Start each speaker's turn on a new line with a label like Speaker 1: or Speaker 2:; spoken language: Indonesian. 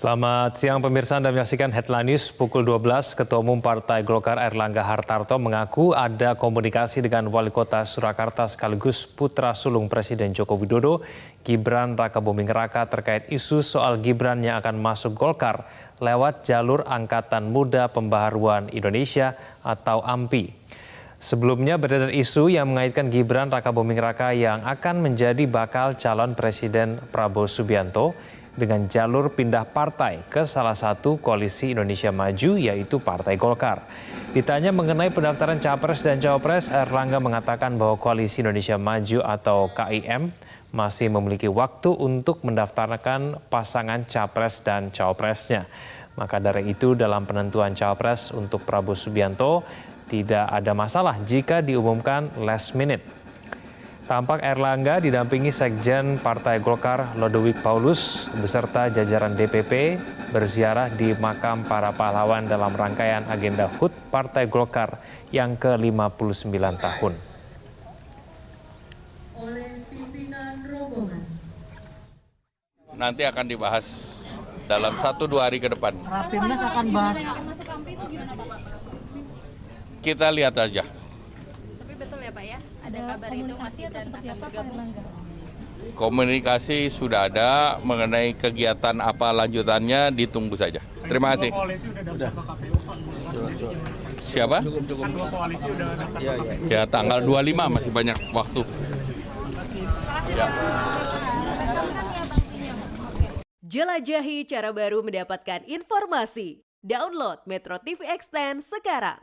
Speaker 1: Selamat siang pemirsa Anda menyaksikan Headline News pukul 12. Ketua Umum Partai Golkar Erlangga Hartarto mengaku ada komunikasi dengan Wali Kota Surakarta sekaligus putra sulung Presiden Joko Widodo, Gibran Raka Buming Raka terkait isu soal Gibran yang akan masuk Golkar lewat jalur Angkatan Muda Pembaharuan Indonesia atau AMPI. Sebelumnya beredar isu yang mengaitkan Gibran Raka Buming Raka yang akan menjadi bakal calon Presiden Prabowo Subianto dengan jalur pindah partai ke salah satu koalisi Indonesia Maju yaitu Partai Golkar. Ditanya mengenai pendaftaran Capres dan Cawapres, Erlangga mengatakan bahwa koalisi Indonesia Maju atau KIM masih memiliki waktu untuk mendaftarkan pasangan Capres dan Cawapresnya. Maka dari itu dalam penentuan Cawapres untuk Prabowo Subianto tidak ada masalah jika diumumkan last minute. Tampak Erlangga didampingi Sekjen Partai Golkar Lodewijk Paulus beserta jajaran DPP berziarah di makam para pahlawan dalam rangkaian agenda HUT Partai Golkar yang ke-59 tahun.
Speaker 2: Nanti akan dibahas dalam satu dua hari ke depan.
Speaker 3: Rapimnas akan bahas
Speaker 2: Kita lihat aja.
Speaker 4: Ya Pak ya, ada kabar itu masih dan akan bergabung.
Speaker 2: Komunikasi sudah ada mengenai kegiatan apa lanjutannya ditunggu saja. Terima kasih.
Speaker 5: Pak.
Speaker 2: Siapa?
Speaker 5: Kan dua koalisi udah daftar
Speaker 2: Ya tanggal 25 masih banyak waktu.
Speaker 6: Jelajahi cara baru mendapatkan informasi. Download Metro TV Extend sekarang.